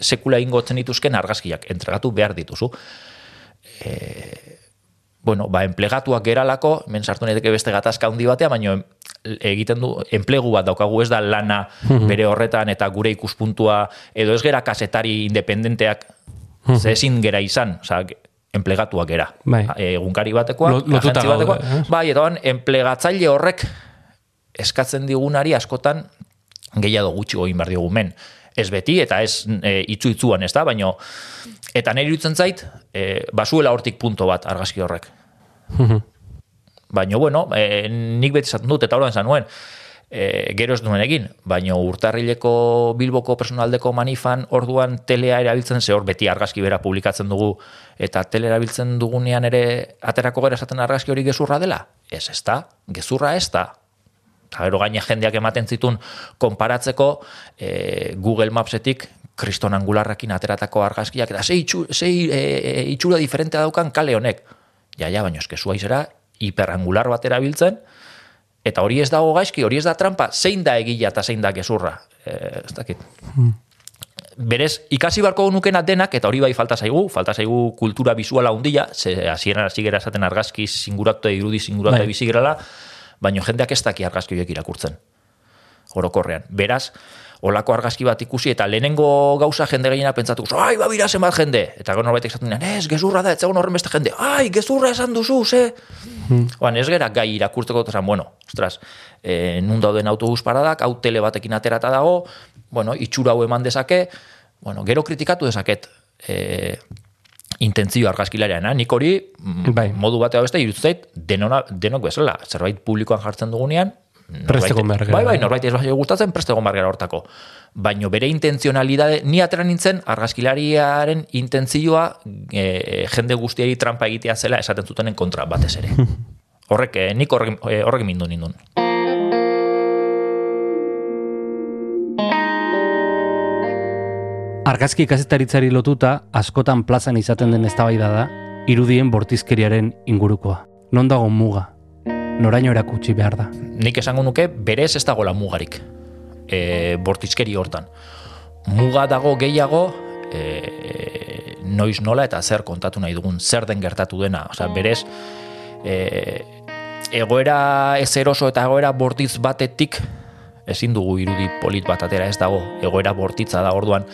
sekula ingotzen dituzken argazkiak entregatu behar dituzu. E, bueno, ba, enplegatuak geralako, men sartu nahi beste gatazka handi batea, baina egiten du, enplegu bat daukagu ez da lana bere horretan eta gure ikuspuntua, edo ez gera kasetari independenteak, ze ezin gera izan, oza, enplegatuak gera. Bai. Egunkari batekoa, Lo- agentzi batekoa. eh? Bai, eta ban, enplegatzaile horrek eskatzen digunari askotan gehiago gutxi egin behar diogu men. Ez beti, eta ez e, itzu itzuan, ez da, baino, eta nire iruditzen zait, e, basuela hortik punto bat argazki horrek. Baina, bueno, e, nik beti esaten dut, eta horren esan nuen, e, gero ez duen egin, baina urtarrileko Bilboko personaldeko manifan orduan telea erabiltzen, ze hor beti argazki bera publikatzen dugu, eta tele erabiltzen dugunean ere aterako gara esaten argazki hori gezurra dela? Ez, ez da, gezurra ez da. Eta gero gaine jendeak ematen zitun konparatzeko e, Google Mapsetik kriston angularrakin ateratako argazkiak, eta zei, itxu, zei e, e, itxura diferentea daukan kale honek. Ja, ja, baina eske zuaizera hiperangular bat erabiltzen, eta hori ez dago gaizki, hori ez da trampa, zein da egila eta zein da gezurra. E, ez dakit. Berez, ikasi barko nukena denak, eta hori bai falta zaigu, falta zaigu kultura bisuala handia, ze hasieran hasi gera esaten argazki singuratu irudi singuratu Bai. bizi gerala, baina jendeak ez daki argazki horiek irakurtzen. Orokorrean. Beraz, olako argazki bat ikusi eta lehenengo gauza jende gehiena pentsatu, ai, babira zenbat jende. Eta gero norbaitek esaten dinan, ez, gezurra da, etzagun horren beste jende, ai, gezurra esan duzu, ze. Oan, ez gera gai irakurtzeko, eta bueno, ostras, e, nun dauden autobus paradak, hau tele batekin aterata dago, bueno, itxura hau eman dezake, bueno, gero kritikatu dezaket, e, intentzio argazkilarian, eh? nik hori mm, Bai. modu batea beste irutzait denona, denok bezala, zerbait publikoan jartzen dugunean, Preste egon behar gara. Bai, bai, norbait ez bai gustatzen, preste egon behar gara hortako. Baino bere intentzionalidade, ni atera nintzen, argazkilariaren intentzioa e, jende guztiari trampa egitea zela esaten zutenen kontra batez ere. Horrek, eh, nik horrek, horrek mindu nindun. Argazki kazetaritzari lotuta, askotan plazan izaten den eztabaida da, irudien bortizkeriaren ingurukoa. Non dago muga? Noraino erakutsi behar da. Nik esango nuke berez ez dagoela mugarik e, bortizkeri hortan. Muga dago gehiago e, noiz nola eta zer kontatu nahi dugun, zer den gertatu dena. Osea, berez e, egoera ez eroso eta egoera bortitz batetik ezin dugu irudi polit bat atera ez dago. Egoera bortitza da orduan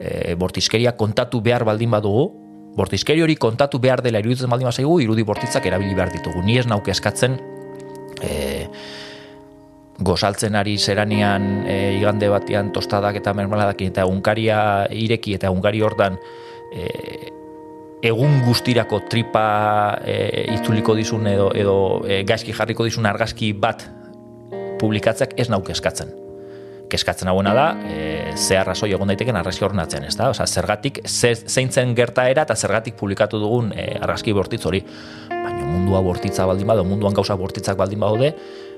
e, bortizkeria kontatu behar baldin badugu, bortizkeri hori kontatu behar dela iruditzen baldin bazaigu, irudi bortitzak erabili behar ditugu. Ni ez nauke eskatzen e, gozaltzen ari zeranian e, igande batean tostadak eta mermeladak eta egunkaria ireki eta egunkari hortan e, egun guztirako tripa e, itzuliko dizun edo, edo e, gaizki jarriko dizun argazki bat publikatzeak ez nauke eskatzen. Keskatzen hauena da, e, ze arrazoi egon daiteken argazki horren atzean, ez da? Osa, zergatik, ze, zeintzen gertaera eta zergatik publikatu dugun e, argazki bortitz hori. Baina mundua bortitza baldin bado, munduan gauza bortitzak baldin badaude,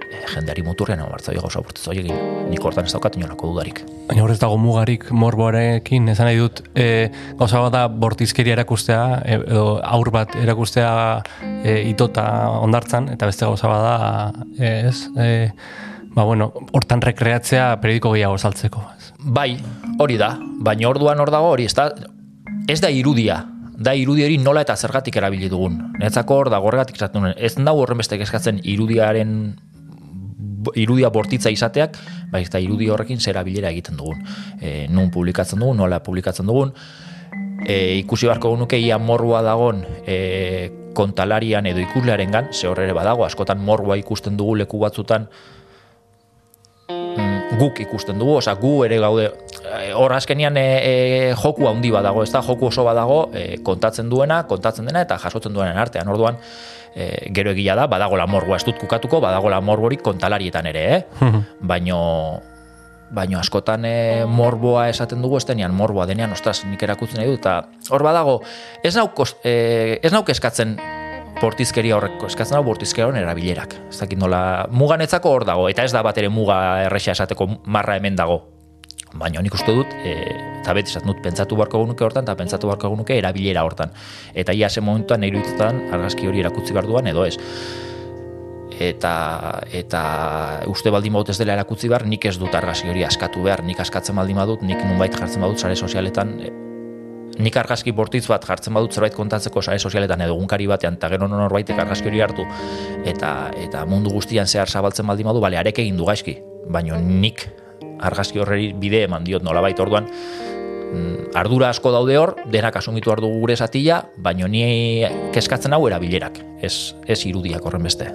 e, jendeari muturrean hau hartza gauza bortitz horiekin. Nik hortan ez daukat inolako dudarik. Baina horrez dago mugarik morboarekin, esan nahi dut, e, gauza bat da bortizkeria erakustea, e, edo aur bat erakustea e, itota ondartzan, eta beste gauza bat da, e, ez, ba bueno, hortan rekreatzea periodiko gehiago saltzeko. Bai, hori da, baina orduan hor dago hori, ez da, ez da irudia, da irudi hori nola eta zergatik erabili dugun. Netzako hor da gorregatik nuen, ez nau horren beste eskatzen irudiaren irudia bortitza izateak, bai eta irudi horrekin zera bilera egiten dugun. E, nun publikatzen dugun, nola publikatzen dugun, e, ikusi beharko nuke ia morboa dagon e, kontalarian edo ikuslearen gan, ze hor ere badago, askotan morboa ikusten dugu leku batzutan, mm, guk ikusten dugu, osea gu ere gaude eh, hor azkenian e, e, joku handi badago, ez da joku oso badago e, kontatzen duena, kontatzen dena eta jasotzen duenen artean. Orduan e, gero egia da, badagola morboa ez dut kukatuko, badagola morborik kontalarietan ere, eh? Baino baino askotan e, morboa esaten dugu, ez denean morboa denean, ostras, nik erakutzen nahi dut, eta hor badago, ez nauk, e, ez nauk eskatzen bortizkeria horrek, eskatzen dago bortizkeria horren erabilerak. Ez dakit nola, muganetzako hor dago, eta ez da bat ere muga erresa esateko marra hemen dago. Baina nik uste dut, e, eta beti esaten dut pentsatu beharko genuke hortan eta pentsatu beharko genuke erabilera hortan eta ia zen momentuan nahi iruditzen argazki hori erakutsi behar duan edo ez eta eta uste baldin badut ez dela erakutsi behar nik ez dut argazki hori askatu behar nik askatzen baldin badut nik nunbait jartzen badut sare sozialetan nik argazki bortitz bat jartzen badut zerbait kontatzeko sare sozialetan edo egunkari batean eta gero norbaitek argazki hori hartu. Eta eta mundu guztian zehar zabaltzen baldin badu bale arek egin du gaizki. Baino nik argazki horreri bide eman diot nolabait orduan. Mm, ardura asko daude hor, denak asumitu hartu gure zatila, baino ni keskatzen hau erabilerak, ez, ez irudiak horren beste.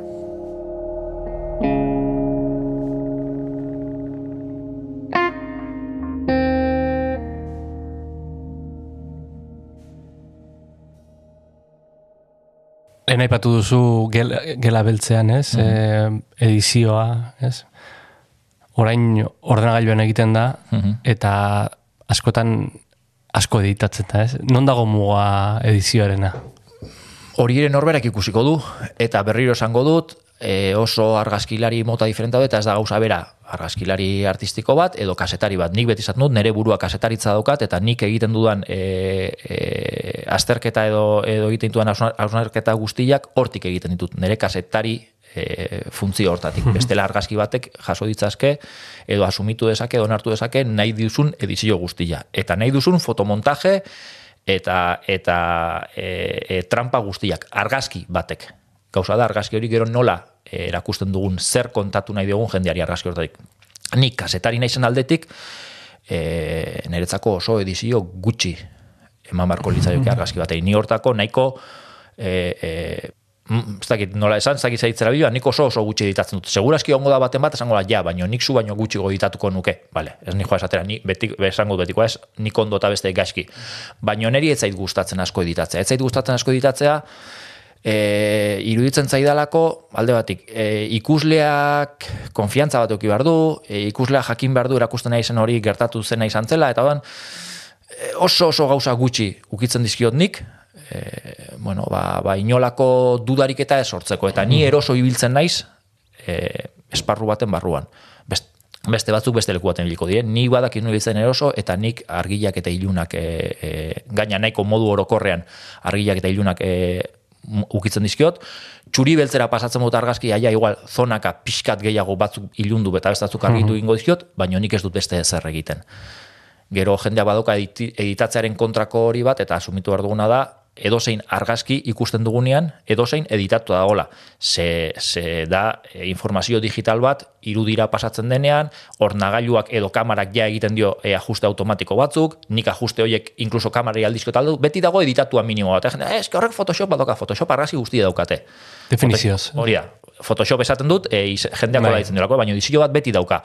Lehen aipatu duzu gel, gela beltzean, ez? Mhm. E, edizioa, ez? Orain ordenagailuan egiten da, Mhm. eta askotan asko editatzen da, ez? Non dago muga edizioarena? Hori ere norberak ikusiko du, eta berriro esango dut, e, oso argazkilari mota diferenta du, eta ez da gauza bera, argazkilari artistiko bat, edo kasetari bat. Nik beti izaten dut, nire burua kasetaritza daukat, eta nik egiten dudan e, e, azterketa edo, edo egiten dudan hausnarketa guztiak hortik egiten ditut. Nire kasetari e, funtzio hortatik. Bestela argazki batek jaso ditzazke, edo asumitu dezake, onartu dezake, nahi duzun edizio guztia. Eta nahi duzun fotomontaje, eta eta e, e, trampa guztiak argazki batek. Gauza da argazki hori gero nola erakusten dugun zer kontatu nahi dugun jendeari argazki hortatik. Nik kasetari naizen aldetik e, niretzako oso edizio gutxi eman barko litzaioke argazki batei. Ni hortako nahiko e, e, mm, ez dakit nola esan, ez dakit zaitzera bideoa, nik oso oso gutxi editatzen dut. Segurazki ongo da baten bat, esango da, ja, baino nik zu baino gutxi editatuko nuke. Vale, ez nik joa esatera, ni beti, esango dut betiko ez, nik ondo eta beste gaizki. Baino neri ez zait gustatzen asko editatzea. Ez zait gustatzen asko editatzea, e, iruditzen zaidalako, alde batik, e, ikusleak konfiantza bat euki behar du, e, ikusleak jakin behar du erakusten nahi zen hori gertatu zen nahi zela, eta ban, e, oso oso gauza gutxi ukitzen dizkiot nik, e, bueno, ba, ba inolako dudarik eta ez sortzeko, eta ni eroso ibiltzen naiz, e, esparru baten barruan. Best, beste batzuk beste leku baten biliko die. Ni badakit ibiltzen eroso, eta nik argilak eta ilunak, e, e, gaina nahiko modu orokorrean, argilak eta ilunak e, ukitzen dizkiot, txuri beltzera pasatzen dut argazki, aia igual zonaka pixkat gehiago batzuk ilundu eta beste batzuk argitu ingo dizkiot, baina nik ez dut beste ezer egiten. Gero jendea badoka editatzearen kontrako hori bat, eta asumitu behar duguna da, edozein argazki ikusten dugunean, edozein editatu dagola. Ze, ze da e, informazio digital bat, irudira pasatzen denean, ornagailuak edo kamarak ja egiten dio e, ajuste automatiko batzuk, nik ajuste horiek inkluso kamarari aldizko taldu, beti dago editatua minimo bat. Eta, ez, horrek Photoshop badoka, Photoshop argazki guztia daukate. Definizioz. Hori da, Photoshop esaten dut, e, jendeak Bai. hola ditzen duelako, baina dizio bat beti dauka.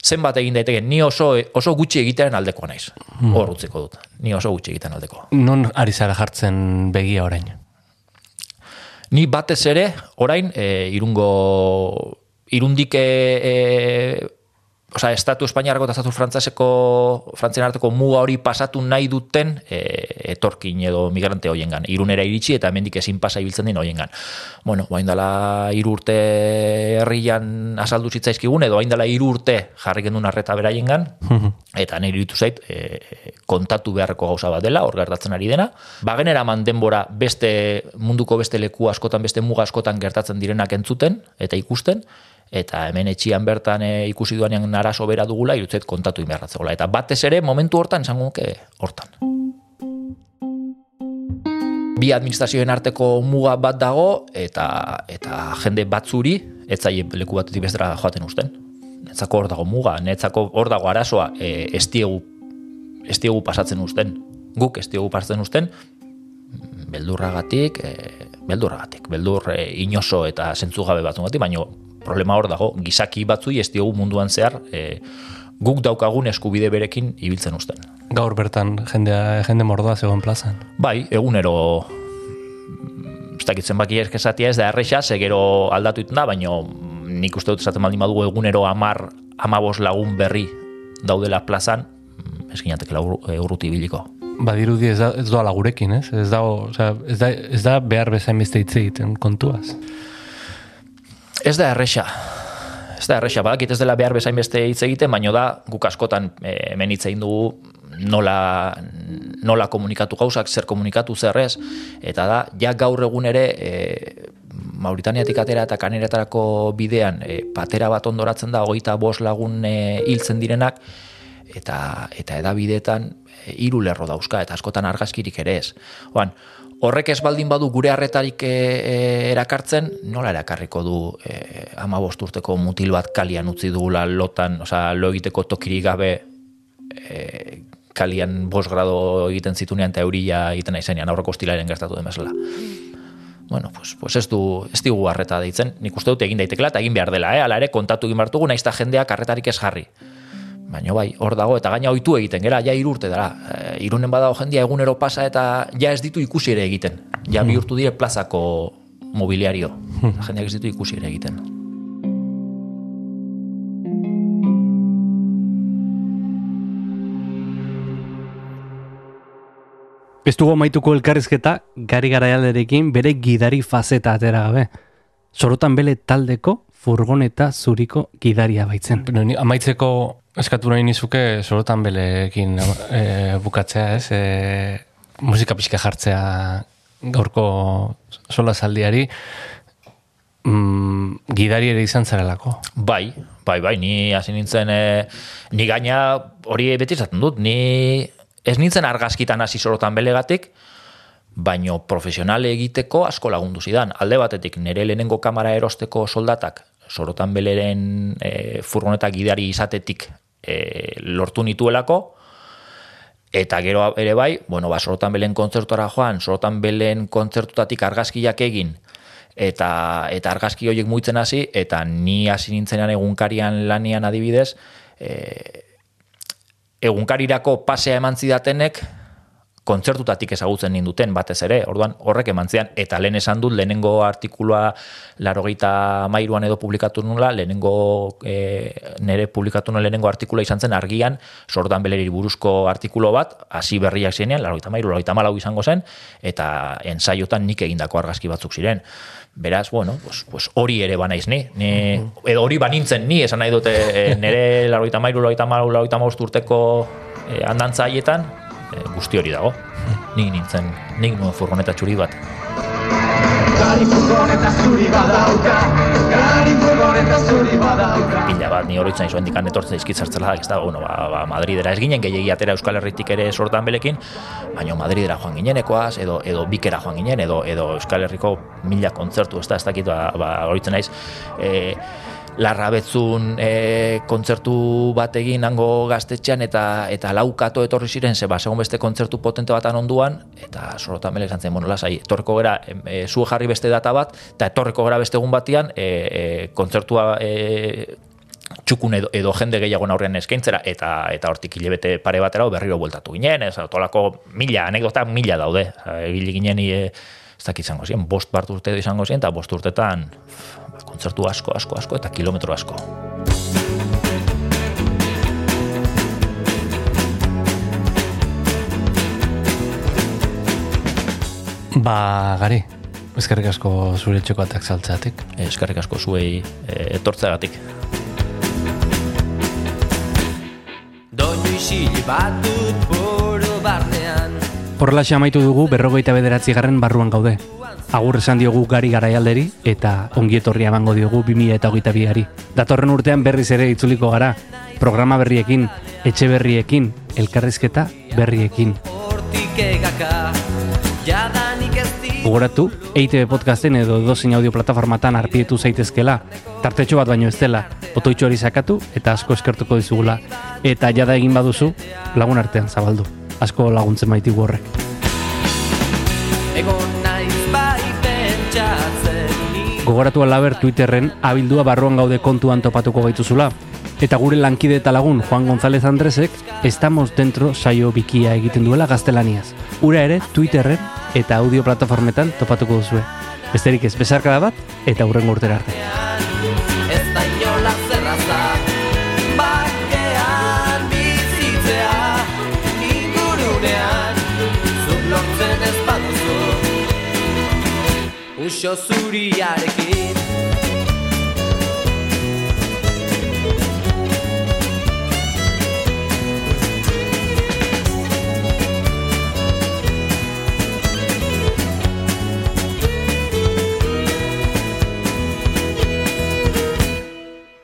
Zenbat egin daiteke, ni oso, oso gutxi egitearen aldeko naiz. Hor utziko dut. Ni oso gutxi egiten aldeko. Non ari zara jartzen begia orain? Ni batez ere, orain, e, irungo, irundik, e, Osa, estatu espainiarrako eta estatu frantzaseko, frantzien arteko muga hori pasatu nahi duten e, etorkin edo migrante hoiengan. Irunera iritsi eta hemendik ezin pasa ibiltzen din hoiengan. Bueno, bain dela hiru urte herrian asaldu zitzaizkigun, edo bain dela hiru urte jarri gendun arreta beraiengan, eta nire iruditu zait e, kontatu beharreko gauza bat dela, hor gertatzen ari dena. Bagenera man denbora beste munduko beste leku askotan, beste muga askotan gertatzen direnak entzuten eta ikusten, eta hemen etxian bertan e, ikusi duanean arazo bera dugula, irutzet kontatu inberratzegola. Eta batez ere, momentu hortan, esango nuke hortan. Bi administrazioen arteko muga bat dago, eta eta jende batzuri, etzaile leku batetik bestera joaten usten. Netzako hor dago muga, netzako hor dago arazoa, e, estiegu, estiegu pasatzen usten. Guk estiegu pasatzen usten, beldurragatik, e, beldurragatik, beldur e, inoso eta zentzugabe batzungatik, baina problema hor dago, gizaki batzui ez diogu munduan zehar e, guk daukagun eskubide berekin ibiltzen usten. Gaur bertan jendea, jende mordoa zegoen plazan. Bai, egunero ez dakit zenbaki esatia ez da erresa, ze gero aldatu da, baina nik uste dut esaten baldin badugu egunero amar, amabos lagun berri daudela plazan, mm, ez ginateke urruti biliko. Badirudi ez, da, ez doala gurekin, ez? Ez, dago, osea, ez, da, ez da behar bezain beste hitz egiten kontuaz. Ez da erresa. Ez da erresa, badakit ez dela behar bezain beste hitz egiten, baina da guk askotan e, hemen hitz egin dugu nola, nola komunikatu gauzak, zer komunikatu zer ez, eta da, ja gaur egun ere, e, Mauritaniatik atera eta kaneretarako bidean e, patera bat ondoratzen da, hogeita bos lagun hiltzen direnak, eta eta edabideetan hiru lerro dauzka eta askotan argazkirik ere ez. Oan, horrek ez baldin badu gure harretarik e, e, erakartzen, nola erakarriko du e, ama urteko mutil bat kalian utzi dugula lotan, oza, lo egiteko tokirik gabe e, kalian bos grado egiten zitunean eta euria egiten aizenean aurreko estilaren gertatu den bueno, pues, pues ez du, ez digu harreta deitzen, nik uste dut egin daitekela eta egin behar dela, eh? ala ere kontatu egin bartugu, naiz ta jendeak harretarik ez jarri. Baina bai, hor dago, eta gaina ohitu egiten, gera, ja irurte dara. E, irunen badago jendia egunero pasa eta ja ez ditu ikusi ere egiten. Ja Hmm. bihurtu dire plazako mobiliario. Jendeak ez ditu ikusi ere egiten. Ez dugu amaituko elkarrizketa gari garaialderekin bere gidari fazeta atera gabe. Sorotan bele taldeko furgoneta zuriko gidaria baitzen. Bueno, ni amaitzeko eskatu nahi nizuke sorotan belekin e, bukatzea, ez? E, musika pixka jartzea gaurko sola zaldiari mm, gidari ere izan zarelako. Bai, bai, bai, ni hasi nintzen, e, ni gaina hori beti esaten dut, ni ez nintzen argazkitan hasi sorotan belegatik, baino profesionale egiteko asko lagundu zidan. Alde batetik, nire lehenengo kamera erosteko soldatak, sorotan beleren e, furgoneta gidari izatetik e, lortu nituelako, Eta gero ere bai, bueno, ba, sorotan belen kontzertuara joan, sorotan belen kontzertutatik argazkiak egin, eta, eta argazki horiek muitzen hasi, eta ni hasi nintzenean egunkarian lanian adibidez, e, egunkarirako pasea eman zidatenek, kontzertutatik ezagutzen ninduten batez ere, orduan horrek eman zidan, eta lehen esan dut, lehenengo artikulua larogeita mairuan edo publikatu nula, lehenengo e, nire publikatu nuen lehenengo artikula izan zen argian, sordan beleri buruzko artikulo bat, hasi berriak zenean, larogeita mairu, larogeita malau izango zen, eta ensaiotan nik egindako argazki batzuk ziren. Beraz, bueno, pues, pues hori ere banaiz ni. ni edo hori banintzen ni, esan nahi dute e, nire larogeita mairu, larogeita malau, larogeita maust urteko e, andantza haietan, e, guzti hori dago. Nik nintzen, nik nuen furgoneta txuri bat. Gari furgoneta zuri badauka Gari furgoneta zuri badauka pila bat, ni hori zuen dikan etortzen izkit zartzela, ez da, bueno, ba, ba, Madridera ez ginen, gehiagi atera Euskal Herritik ere sortan belekin, baina Madridera joan ginenekoaz, edo, edo bikera joan ginen, edo, edo Euskal Herriko mila kontzertu, ez da, ez dakit, ba, ba, horitzen naiz, e, larrabetzun e, kontzertu bat egin hango gaztetxean eta eta laukato etorri ziren ze ba, segun beste kontzertu potente batan onduan eta sorotan bele esan zen, bueno, lasai, etorreko gera e, zu jarri beste data bat eta etorreko gera beste egun batian e, e, kontzertua e, txukun edo, edo jende gehiagoen aurrean eskaintzera eta eta hortik hilebete pare batera berriro bueltatu ginen, ez tolako mila, anekdota mila daude. Egile ginen e, ez dakit izango ziren, bost bart urte izango ziren, eta bost urtetan kontzertu asko, asko, asko, eta kilometro asko. Ba, gari, ezkerrik asko zure txeko atak saltzeatik. Eskarrik asko zuei e, etortzeagatik. Doinu isil bat dut buru barnean Horrela amaitu dugu berrogeita bederatzi garren barruan gaude. Agur esan diogu gari garaialderi eta ongietorria emango diogu 2000 eta hogeita biari. Datorren urtean berriz ere itzuliko gara, programa berriekin, etxe berriekin, elkarrizketa berriekin. Gogoratu, EITB podcasten edo dozein audio plataformatan arpietu zaitezkela, tartetxo bat baino ez dela, otoitxo hori sakatu eta asko eskertuko dizugula. Eta jada egin baduzu, lagun artean zabaldu. Asko laguntzen baitigu horrek. Gogoratu alaber Twitterren abildua barruan gaude kontuan topatuko gaituzula. Eta gure lankide eta lagun Juan González Andresek estamos dentro saio bikia egiten duela gaztelaniaz. Ura ere Twitterren eta audio plataformetan topatuko duzue. Besterik ez bezarkada bat eta hurrengo urtera arte. uso zuriarekin.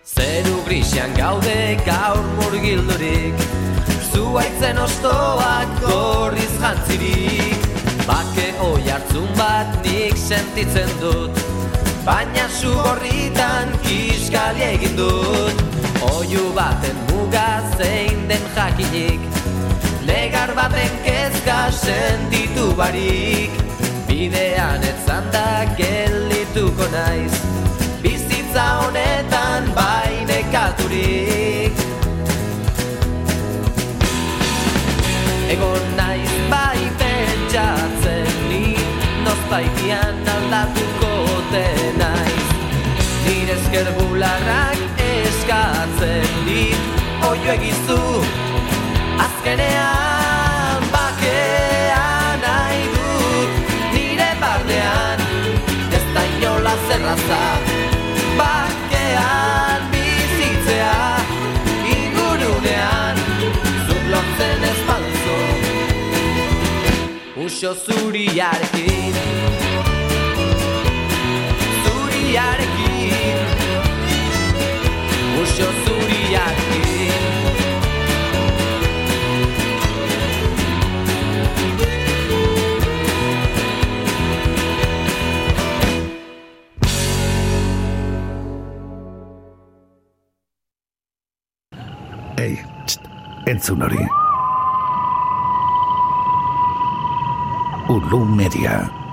Zeru grisean gaude gaur murgildurik. Zuaitzen ostoak gorriz jantzirik. Bake oi hartzun bat nik sentitzen dut. Baina su gorritan kiskali egin dut. Oiu baten muga zein den jakinik. Negar baten kezka sentitu barik. Bidean etzan da gelituko naiz Esker bularrak eskatzen dit Oio egizu azkenean bakea nahi dut Nire barnean ez da inola zerraza Bakean bizitzea ingurunean Zuk lortzen ez baduzu. Uso zuriarekin Zuriarekin entzun hori. Ulu Media.